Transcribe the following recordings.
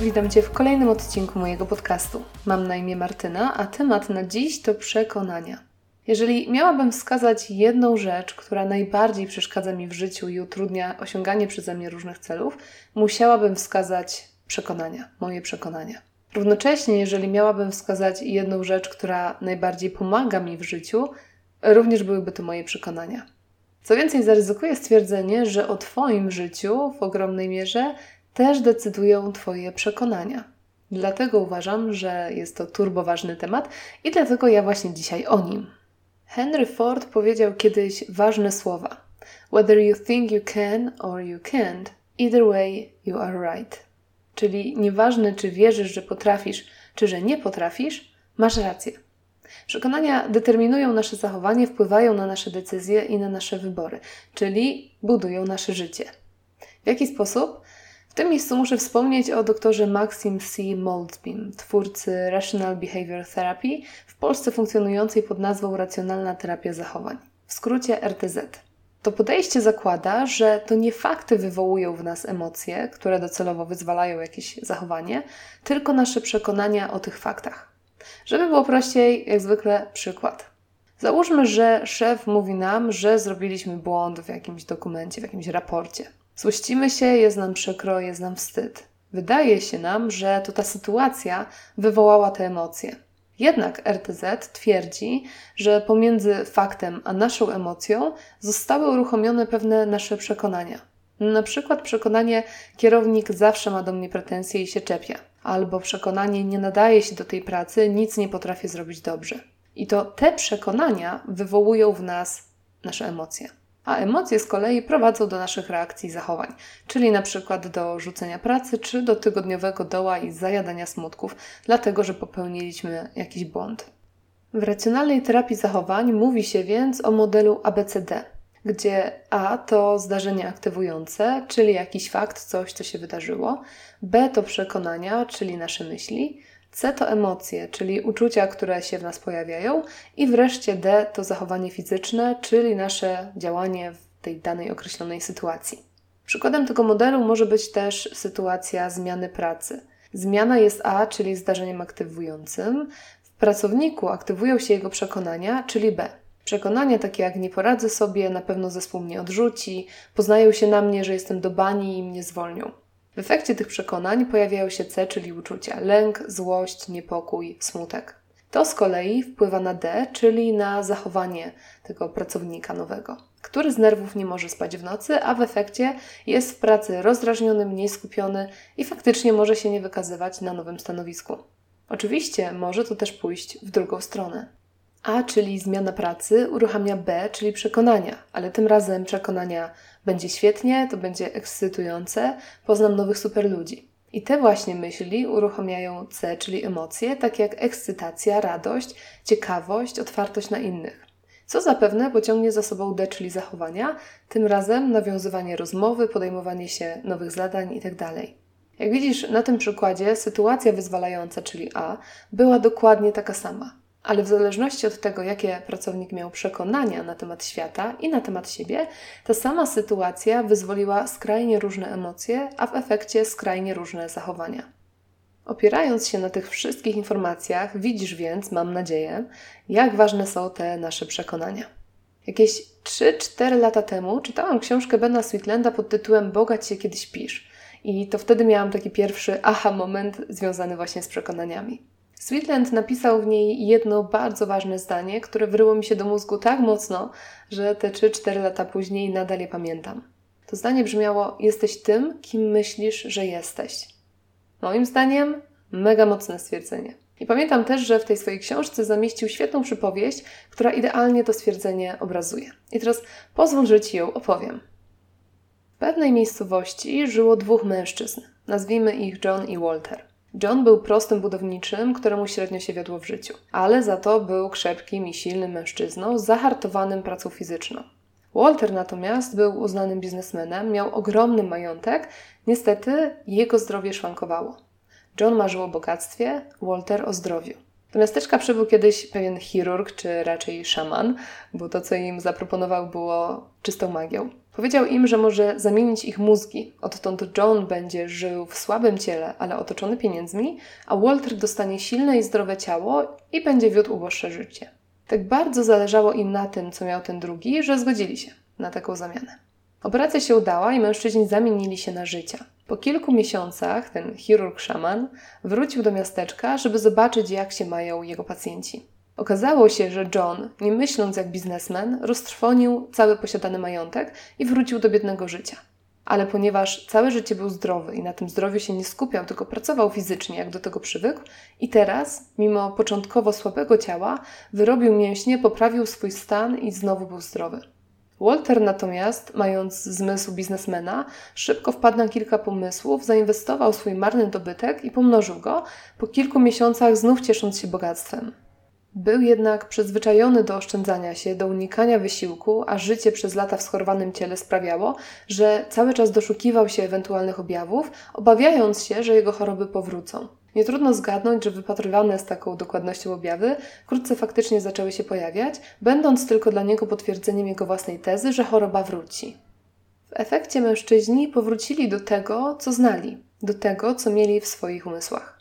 Witam Cię w kolejnym odcinku mojego podcastu. Mam na imię Martyna, a temat na dziś to przekonania. Jeżeli miałabym wskazać jedną rzecz, która najbardziej przeszkadza mi w życiu i utrudnia osiąganie przeze mnie różnych celów, musiałabym wskazać przekonania, moje przekonania. Równocześnie, jeżeli miałabym wskazać jedną rzecz, która najbardziej pomaga mi w życiu, również byłyby to moje przekonania. Co więcej, zaryzykuję stwierdzenie, że o Twoim życiu w ogromnej mierze też decydują Twoje przekonania. Dlatego uważam, że jest to turboważny temat i dlatego ja właśnie dzisiaj o nim. Henry Ford powiedział kiedyś ważne słowa: Whether you think you can or you can't, either way you are right. Czyli nieważne, czy wierzysz, że potrafisz, czy że nie potrafisz, masz rację. Przekonania determinują nasze zachowanie, wpływają na nasze decyzje i na nasze wybory, czyli budują nasze życie. W jaki sposób? Tym miejscu muszę wspomnieć o doktorze Maxim C. Moldsbym, twórcy Rational Behavior Therapy, w Polsce funkcjonującej pod nazwą Racjonalna Terapia Zachowań, w skrócie RTZ. To podejście zakłada, że to nie fakty wywołują w nas emocje, które docelowo wyzwalają jakieś zachowanie, tylko nasze przekonania o tych faktach. Żeby było prościej, jak zwykle przykład. Załóżmy, że szef mówi nam, że zrobiliśmy błąd w jakimś dokumencie, w jakimś raporcie. Złościmy się, jest nam przykro, jest nam wstyd. Wydaje się nam, że to ta sytuacja wywołała te emocje. Jednak RTZ twierdzi, że pomiędzy faktem a naszą emocją zostały uruchomione pewne nasze przekonania. Na przykład przekonanie kierownik zawsze ma do mnie pretensje i się czepia, albo przekonanie nie nadaje się do tej pracy, nic nie potrafię zrobić dobrze. I to te przekonania wywołują w nas nasze emocje a emocje z kolei prowadzą do naszych reakcji i zachowań, czyli na przykład do rzucenia pracy czy do tygodniowego doła i zajadania smutków, dlatego że popełniliśmy jakiś błąd. W racjonalnej terapii zachowań mówi się więc o modelu ABCD, gdzie A to zdarzenie aktywujące, czyli jakiś fakt, coś, co się wydarzyło, B to przekonania, czyli nasze myśli, C to emocje, czyli uczucia, które się w nas pojawiają, i wreszcie D to zachowanie fizyczne, czyli nasze działanie w tej danej określonej sytuacji. Przykładem tego modelu może być też sytuacja zmiany pracy. Zmiana jest A, czyli zdarzeniem aktywującym. W pracowniku aktywują się jego przekonania, czyli B. Przekonania takie jak nie poradzę sobie, na pewno zespół mnie odrzuci, poznają się na mnie, że jestem do bani i mnie zwolnią. W efekcie tych przekonań pojawiają się C, czyli uczucia lęk, złość, niepokój, smutek. To z kolei wpływa na D, czyli na zachowanie tego pracownika nowego, który z nerwów nie może spać w nocy, a w efekcie jest w pracy rozdrażniony, mniej skupiony i faktycznie może się nie wykazywać na nowym stanowisku. Oczywiście może to też pójść w drugą stronę. A, czyli zmiana pracy, uruchamia B, czyli przekonania, ale tym razem przekonania będzie świetnie, to będzie ekscytujące, poznam nowych super ludzi. I te właśnie myśli uruchamiają C, czyli emocje, takie jak ekscytacja, radość, ciekawość, otwartość na innych. Co zapewne pociągnie za sobą D, czyli zachowania, tym razem nawiązywanie rozmowy, podejmowanie się nowych zadań itd. Tak jak widzisz, na tym przykładzie sytuacja wyzwalająca, czyli A, była dokładnie taka sama ale w zależności od tego, jakie pracownik miał przekonania na temat świata i na temat siebie, ta sama sytuacja wyzwoliła skrajnie różne emocje, a w efekcie skrajnie różne zachowania. Opierając się na tych wszystkich informacjach, widzisz więc, mam nadzieję, jak ważne są te nasze przekonania. Jakieś 3-4 lata temu czytałam książkę Bena Sweetlanda pod tytułem Bogać się kiedy śpisz. I to wtedy miałam taki pierwszy aha moment związany właśnie z przekonaniami. Sweetland napisał w niej jedno bardzo ważne zdanie, które wryło mi się do mózgu tak mocno, że te 3-4 lata później nadal je pamiętam. To zdanie brzmiało: Jesteś tym, kim myślisz, że jesteś. Moim zdaniem, mega mocne stwierdzenie. I pamiętam też, że w tej swojej książce zamieścił świetną przypowieść, która idealnie to stwierdzenie obrazuje. I teraz pozwól, że Ci ją opowiem. W pewnej miejscowości żyło dwóch mężczyzn. Nazwijmy ich John i Walter. John był prostym budowniczym, któremu średnio się wiodło w życiu, ale za to był krzepkim i silnym mężczyzną, zahartowanym pracą fizyczną. Walter natomiast był uznanym biznesmenem, miał ogromny majątek, niestety jego zdrowie szwankowało. John marzył o bogactwie, Walter o zdrowiu. Do miasteczka przybył kiedyś pewien chirurg, czy raczej szaman, bo to, co im zaproponował, było czystą magią. Powiedział im, że może zamienić ich mózgi. Odtąd John będzie żył w słabym ciele, ale otoczony pieniędzmi, a Walter dostanie silne i zdrowe ciało i będzie wiódł uboższe życie. Tak bardzo zależało im na tym, co miał ten drugi, że zgodzili się na taką zamianę. Operacja się udała i mężczyźni zamienili się na życia. Po kilku miesiącach ten chirurg szaman wrócił do miasteczka, żeby zobaczyć, jak się mają jego pacjenci. Okazało się, że John, nie myśląc jak biznesmen, roztrwonił cały posiadany majątek i wrócił do biednego życia. Ale ponieważ całe życie był zdrowy i na tym zdrowiu się nie skupiał, tylko pracował fizycznie, jak do tego przywykł, i teraz, mimo początkowo słabego ciała, wyrobił mięśnie, poprawił swój stan i znowu był zdrowy. Walter natomiast, mając zmysł biznesmena, szybko wpadł na kilka pomysłów, zainwestował swój marny dobytek i pomnożył go, po kilku miesiącach znów ciesząc się bogactwem. Był jednak przyzwyczajony do oszczędzania się, do unikania wysiłku, a życie przez lata w schorowanym ciele sprawiało, że cały czas doszukiwał się ewentualnych objawów, obawiając się, że jego choroby powrócą. Nie trudno zgadnąć, że wypatrywane z taką dokładnością objawy wkrótce faktycznie zaczęły się pojawiać, będąc tylko dla niego potwierdzeniem jego własnej tezy, że choroba wróci. W efekcie mężczyźni powrócili do tego, co znali, do tego, co mieli w swoich umysłach.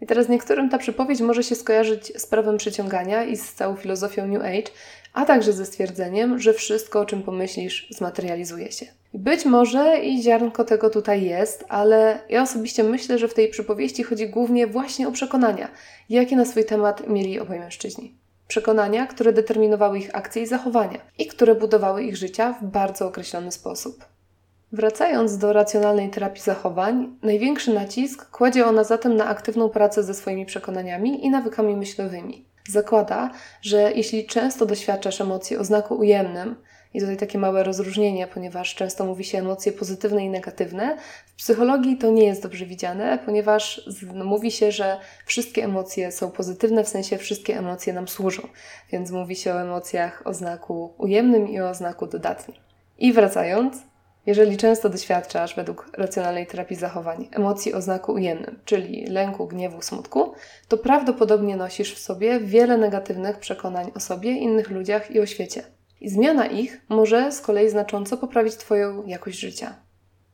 I teraz niektórym ta przypowiedź może się skojarzyć z prawem przyciągania i z całą filozofią New Age, a także ze stwierdzeniem, że wszystko, o czym pomyślisz, zmaterializuje się. Być może i ziarnko tego tutaj jest, ale ja osobiście myślę, że w tej przypowieści chodzi głównie właśnie o przekonania, jakie na swój temat mieli obaj mężczyźni. Przekonania, które determinowały ich akcje i zachowania i które budowały ich życia w bardzo określony sposób. Wracając do racjonalnej terapii zachowań, największy nacisk kładzie ona zatem na aktywną pracę ze swoimi przekonaniami i nawykami myślowymi. Zakłada, że jeśli często doświadczasz emocji o znaku ujemnym, i tutaj takie małe rozróżnienie, ponieważ często mówi się emocje pozytywne i negatywne. W psychologii to nie jest dobrze widziane, ponieważ no, mówi się, że wszystkie emocje są pozytywne, w sensie wszystkie emocje nam służą. Więc mówi się o emocjach o znaku ujemnym i o znaku dodatnim. I wracając, jeżeli często doświadczasz, według racjonalnej terapii zachowań, emocji o znaku ujemnym, czyli lęku, gniewu, smutku, to prawdopodobnie nosisz w sobie wiele negatywnych przekonań o sobie, innych ludziach i o świecie. I zmiana ich może z kolei znacząco poprawić Twoją jakość życia.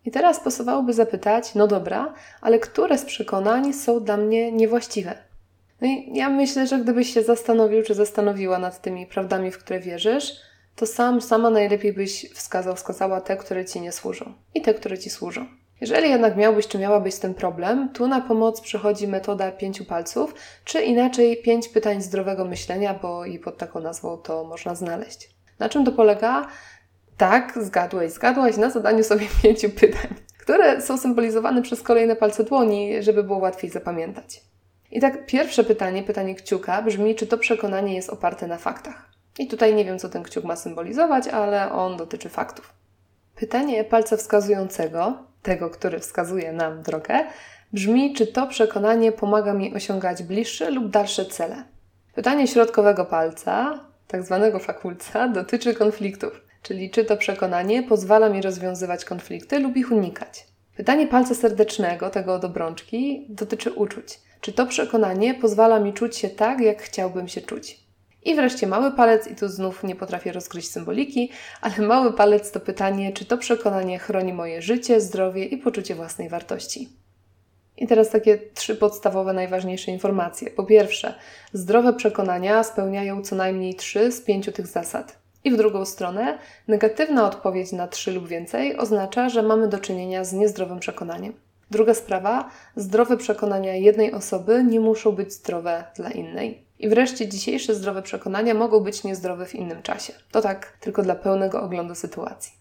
I teraz pasowałoby zapytać, no dobra, ale które z przekonań są dla mnie niewłaściwe? No i ja myślę, że gdybyś się zastanowił czy zastanowiła nad tymi prawdami, w które wierzysz, to sam, sama najlepiej byś wskazał, wskazała te, które Ci nie służą i te, które Ci służą. Jeżeli jednak miałbyś czy miałabyś ten problem, tu na pomoc przychodzi metoda pięciu palców, czy inaczej pięć pytań zdrowego myślenia, bo i pod taką nazwą to można znaleźć. Na czym to polega? Tak, zgadłeś, zgadłaś na zadaniu sobie pięciu pytań, które są symbolizowane przez kolejne palce dłoni, żeby było łatwiej zapamiętać. I tak pierwsze pytanie, pytanie kciuka brzmi, czy to przekonanie jest oparte na faktach. I tutaj nie wiem, co ten kciuk ma symbolizować, ale on dotyczy faktów. Pytanie palca wskazującego, tego, który wskazuje nam drogę, brzmi, czy to przekonanie pomaga mi osiągać bliższe lub dalsze cele. Pytanie środkowego palca, tak zwanego fakulca, dotyczy konfliktów, czyli czy to przekonanie pozwala mi rozwiązywać konflikty lub ich unikać. Pytanie palca serdecznego, tego od obrączki, dotyczy uczuć. Czy to przekonanie pozwala mi czuć się tak, jak chciałbym się czuć? I wreszcie mały palec, i tu znów nie potrafię rozgryźć symboliki, ale mały palec to pytanie, czy to przekonanie chroni moje życie, zdrowie i poczucie własnej wartości. I teraz takie trzy podstawowe, najważniejsze informacje. Po pierwsze, zdrowe przekonania spełniają co najmniej trzy z pięciu tych zasad. I w drugą stronę, negatywna odpowiedź na trzy lub więcej oznacza, że mamy do czynienia z niezdrowym przekonaniem. Druga sprawa, zdrowe przekonania jednej osoby nie muszą być zdrowe dla innej. I wreszcie dzisiejsze zdrowe przekonania mogą być niezdrowe w innym czasie. To tak tylko dla pełnego oglądu sytuacji.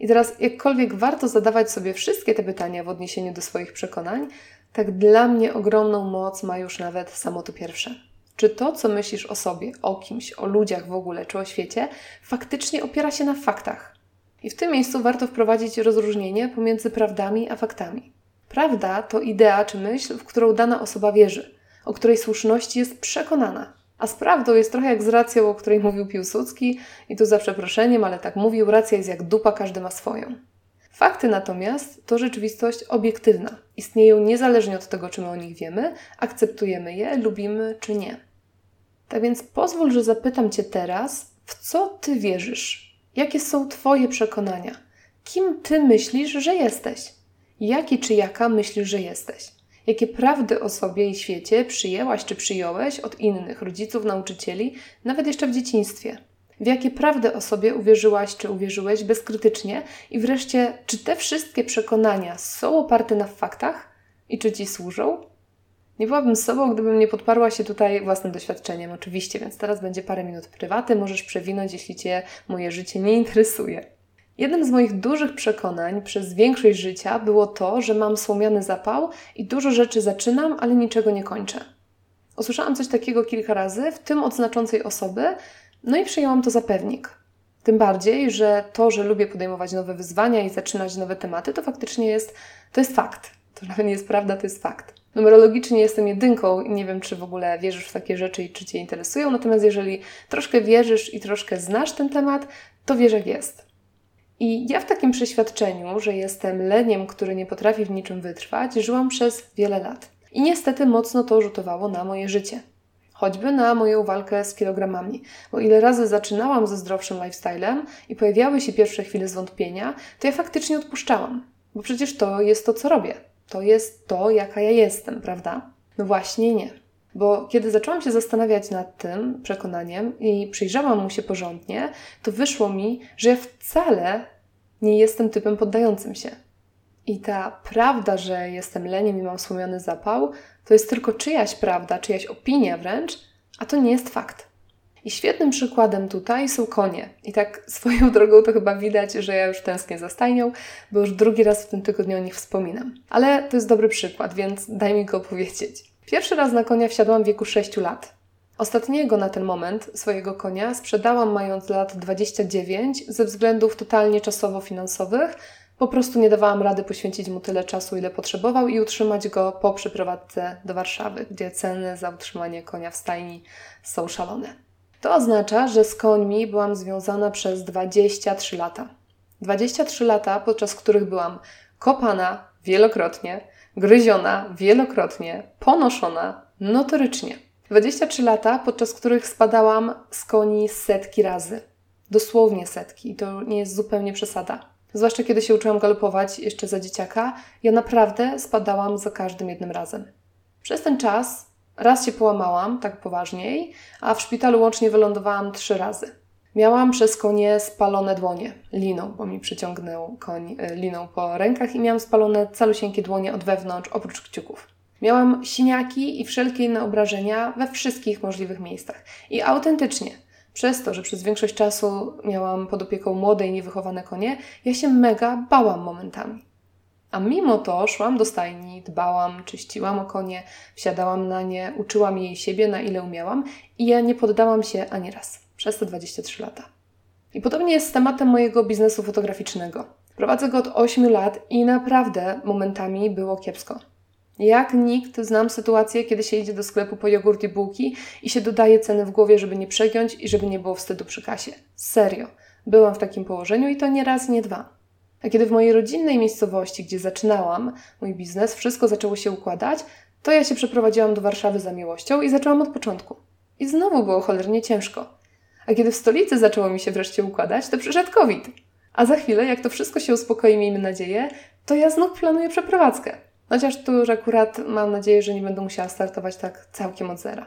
I teraz, jakkolwiek warto zadawać sobie wszystkie te pytania w odniesieniu do swoich przekonań, tak dla mnie ogromną moc ma już nawet samo to pierwsze. Czy to, co myślisz o sobie, o kimś, o ludziach w ogóle, czy o świecie, faktycznie opiera się na faktach? I w tym miejscu warto wprowadzić rozróżnienie pomiędzy prawdami a faktami. Prawda to idea czy myśl, w którą dana osoba wierzy o której słuszności jest przekonana. A z prawdą jest trochę jak z racją, o której mówił Piłsudski, i tu za przeproszeniem, ale tak mówił, racja jest jak dupa, każdy ma swoją. Fakty natomiast to rzeczywistość obiektywna. Istnieją niezależnie od tego, czy my o nich wiemy, akceptujemy je, lubimy czy nie. Tak więc pozwól, że zapytam Cię teraz, w co Ty wierzysz? Jakie są Twoje przekonania? Kim ty myślisz, że jesteś? Jaki czy jaka myślisz, że jesteś? Jakie prawdy o sobie i świecie przyjęłaś czy przyjąłeś od innych, rodziców, nauczycieli, nawet jeszcze w dzieciństwie? W jakie prawdy o sobie uwierzyłaś czy uwierzyłeś bezkrytycznie? I wreszcie, czy te wszystkie przekonania są oparte na faktach i czy ci służą? Nie byłabym sobą, gdybym nie podparła się tutaj własnym doświadczeniem, oczywiście, więc teraz będzie parę minut prywaty, możesz przewinąć, jeśli Cię moje życie nie interesuje. Jednym z moich dużych przekonań przez większość życia było to, że mam słomiany zapał i dużo rzeczy zaczynam, ale niczego nie kończę. Usłyszałam coś takiego kilka razy, w tym od znaczącej osoby, no i przyjęłam to za pewnik. Tym bardziej, że to, że lubię podejmować nowe wyzwania i zaczynać nowe tematy, to faktycznie jest, to jest fakt. To nawet nie jest prawda, to jest fakt. Numerologicznie jestem jedynką i nie wiem, czy w ogóle wierzysz w takie rzeczy i czy Cię interesują, natomiast jeżeli troszkę wierzysz i troszkę znasz ten temat, to wiesz jak jest. I ja w takim przeświadczeniu, że jestem leniem, który nie potrafi w niczym wytrwać, żyłam przez wiele lat. I niestety mocno to rzutowało na moje życie. Choćby na moją walkę z kilogramami. Bo ile razy zaczynałam ze zdrowszym lifestylem i pojawiały się pierwsze chwile zwątpienia, to ja faktycznie odpuszczałam. Bo przecież to jest to, co robię. To jest to, jaka ja jestem, prawda? No właśnie nie. Bo kiedy zaczęłam się zastanawiać nad tym przekonaniem i przyjrzałam mu się porządnie, to wyszło mi, że ja wcale nie jestem typem poddającym się. I ta prawda, że jestem leniem i mam słomiony zapał, to jest tylko czyjaś prawda, czyjaś opinia wręcz, a to nie jest fakt. I świetnym przykładem tutaj są konie. I tak swoją drogą to chyba widać, że ja już tęsknię za stajnią, bo już drugi raz w tym tygodniu o nich wspominam. Ale to jest dobry przykład, więc daj mi go opowiedzieć. Pierwszy raz na konia wsiadłam w wieku 6 lat. Ostatniego na ten moment swojego konia sprzedałam mając lat 29 ze względów totalnie czasowo-finansowych. Po prostu nie dawałam rady poświęcić mu tyle czasu, ile potrzebował i utrzymać go po przeprowadzce do Warszawy, gdzie ceny za utrzymanie konia w stajni są szalone. To oznacza, że z końmi byłam związana przez 23 lata. 23 lata, podczas których byłam kopana wielokrotnie, gryziona wielokrotnie, ponoszona notorycznie. 23 lata, podczas których spadałam z koni setki razy. Dosłownie setki. I to nie jest zupełnie przesada. Zwłaszcza kiedy się uczyłam galopować jeszcze za dzieciaka, ja naprawdę spadałam za każdym jednym razem. Przez ten czas raz się połamałam, tak poważniej, a w szpitalu łącznie wylądowałam trzy razy. Miałam przez konie spalone dłonie, liną, bo mi przyciągnął koń e, liną po rękach i miałam spalone calusieńkie dłonie od wewnątrz, oprócz kciuków. Miałam siniaki i wszelkie inne obrażenia we wszystkich możliwych miejscach. I autentycznie, przez to, że przez większość czasu miałam pod opieką młode i niewychowane konie, ja się mega bałam momentami. A mimo to szłam do stajni, dbałam, czyściłam o konie, wsiadałam na nie, uczyłam jej siebie na ile umiałam i ja nie poddałam się ani raz przez te 23 lata. I podobnie jest z tematem mojego biznesu fotograficznego. Prowadzę go od 8 lat i naprawdę momentami było kiepsko. Jak nikt znam sytuację, kiedy się idzie do sklepu po jogurt i bułki i się dodaje ceny w głowie, żeby nie przegiąć i żeby nie było wstydu przy kasie. Serio. Byłam w takim położeniu i to nie raz, nie dwa. A kiedy w mojej rodzinnej miejscowości, gdzie zaczynałam mój biznes, wszystko zaczęło się układać, to ja się przeprowadziłam do Warszawy za miłością i zaczęłam od początku. I znowu było cholernie ciężko. A kiedy w stolicy zaczęło mi się wreszcie układać, to przyszedł COVID. A za chwilę, jak to wszystko się uspokoi, miejmy nadzieję, to ja znów planuję przeprowadzkę. Chociaż tu już akurat mam nadzieję, że nie będę musiała startować tak całkiem od zera.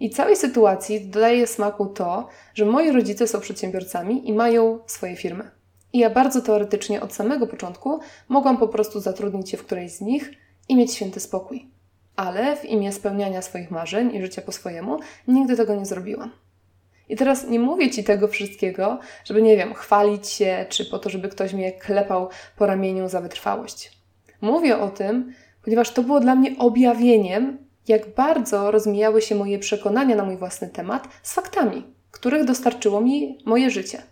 I całej sytuacji dodaje smaku to, że moi rodzice są przedsiębiorcami i mają swoje firmy. I ja bardzo teoretycznie od samego początku mogłam po prostu zatrudnić się w którejś z nich i mieć święty spokój. Ale w imię spełniania swoich marzeń i życia po swojemu nigdy tego nie zrobiłam. I teraz nie mówię Ci tego wszystkiego, żeby, nie wiem, chwalić się, czy po to, żeby ktoś mnie klepał po ramieniu za wytrwałość. Mówię o tym, ponieważ to było dla mnie objawieniem, jak bardzo rozmijały się moje przekonania na mój własny temat z faktami, których dostarczyło mi moje życie.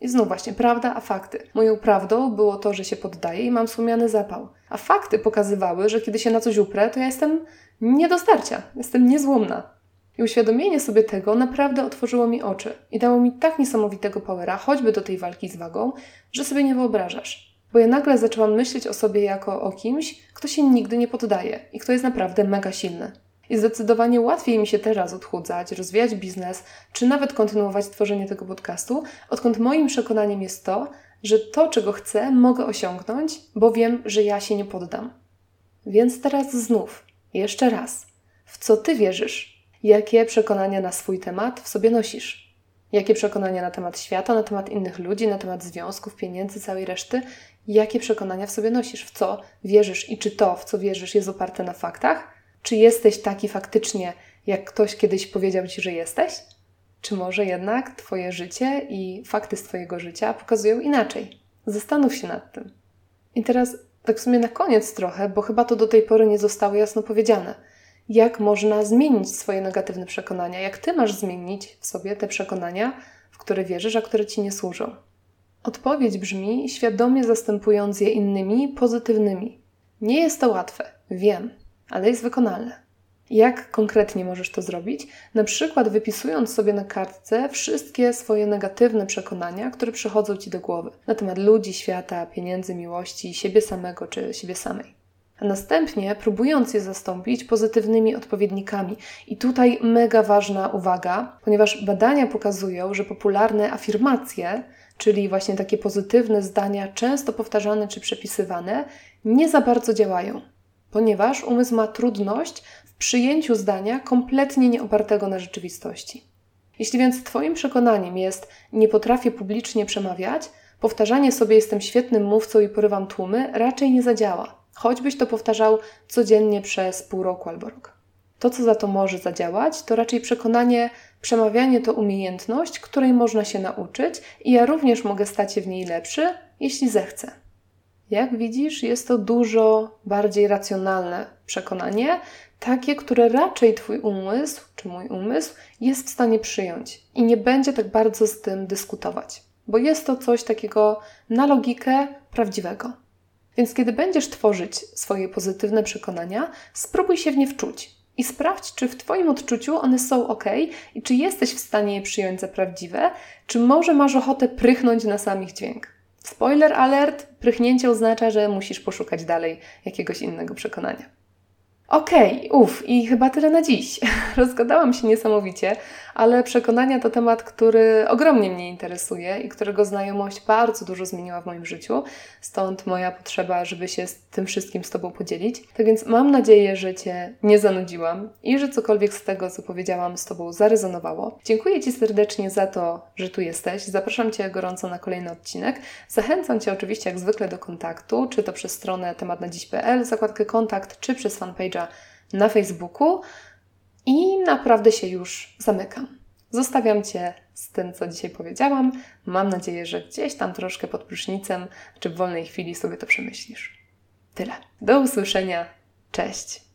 I znów właśnie prawda, a fakty. Moją prawdą było to, że się poddaję i mam słomiany zapał. A fakty pokazywały, że kiedy się na coś uprę, to ja jestem nie do starcia, jestem niezłomna. I uświadomienie sobie tego naprawdę otworzyło mi oczy i dało mi tak niesamowitego powera, choćby do tej walki z wagą, że sobie nie wyobrażasz. Bo ja nagle zaczęłam myśleć o sobie jako o kimś, kto się nigdy nie poddaje i kto jest naprawdę mega silny. I zdecydowanie łatwiej mi się teraz odchudzać, rozwijać biznes, czy nawet kontynuować tworzenie tego podcastu, odkąd moim przekonaniem jest to, że to, czego chcę, mogę osiągnąć, bo wiem, że ja się nie poddam. Więc teraz znów, jeszcze raz, w co ty wierzysz? Jakie przekonania na swój temat w sobie nosisz? Jakie przekonania na temat świata, na temat innych ludzi, na temat związków, pieniędzy, całej reszty? Jakie przekonania w sobie nosisz? W co wierzysz i czy to, w co wierzysz, jest oparte na faktach? Czy jesteś taki faktycznie, jak ktoś kiedyś powiedział ci, że jesteś? Czy może jednak Twoje życie i fakty z Twojego życia pokazują inaczej? Zastanów się nad tym. I teraz, tak w sumie na koniec trochę, bo chyba to do tej pory nie zostało jasno powiedziane. Jak można zmienić swoje negatywne przekonania? Jak Ty masz zmienić w sobie te przekonania, w które wierzysz, a które Ci nie służą? Odpowiedź brzmi świadomie zastępując je innymi pozytywnymi. Nie jest to łatwe, wiem, ale jest wykonalne. Jak konkretnie możesz to zrobić? Na przykład wypisując sobie na kartce wszystkie swoje negatywne przekonania, które przychodzą ci do głowy na temat ludzi, świata, pieniędzy, miłości, siebie samego czy siebie samej. A następnie próbując je zastąpić pozytywnymi odpowiednikami. I tutaj mega ważna uwaga, ponieważ badania pokazują, że popularne afirmacje, czyli właśnie takie pozytywne zdania, często powtarzane czy przepisywane, nie za bardzo działają ponieważ umysł ma trudność przyjęciu zdania kompletnie nieopartego na rzeczywistości. Jeśli więc Twoim przekonaniem jest nie potrafię publicznie przemawiać, powtarzanie sobie jestem świetnym mówcą i porywam tłumy raczej nie zadziała, choćbyś to powtarzał codziennie przez pół roku albo rok. To, co za to może zadziałać, to raczej przekonanie, przemawianie to umiejętność, której można się nauczyć i ja również mogę stać się w niej lepszy, jeśli zechcę. Jak widzisz, jest to dużo bardziej racjonalne przekonanie, takie, które raczej Twój umysł, czy mój umysł, jest w stanie przyjąć i nie będzie tak bardzo z tym dyskutować, bo jest to coś takiego na logikę prawdziwego. Więc kiedy będziesz tworzyć swoje pozytywne przekonania, spróbuj się w nie wczuć i sprawdź, czy w Twoim odczuciu one są ok i czy jesteś w stanie je przyjąć za prawdziwe, czy może masz ochotę prychnąć na sam ich dźwięk. Spoiler alert: prychnięcie oznacza, że musisz poszukać dalej jakiegoś innego przekonania. Okej, okay, uff, i chyba tyle na dziś. Rozgadałam się niesamowicie, ale przekonania to temat, który ogromnie mnie interesuje i którego znajomość bardzo dużo zmieniła w moim życiu. Stąd moja potrzeba, żeby się z tym wszystkim z Tobą podzielić. Tak więc mam nadzieję, że Cię nie zanudziłam i że cokolwiek z tego, co powiedziałam, z Tobą zarezonowało. Dziękuję Ci serdecznie za to, że tu jesteś. Zapraszam Cię gorąco na kolejny odcinek. Zachęcam Cię oczywiście jak zwykle do kontaktu, czy to przez stronę tematnadziś.pl, zakładkę kontakt, czy przez fanpage'a na Facebooku i naprawdę się już zamykam. Zostawiam Cię z tym, co dzisiaj powiedziałam. Mam nadzieję, że gdzieś tam troszkę pod prysznicem czy w wolnej chwili sobie to przemyślisz. Tyle. Do usłyszenia. Cześć.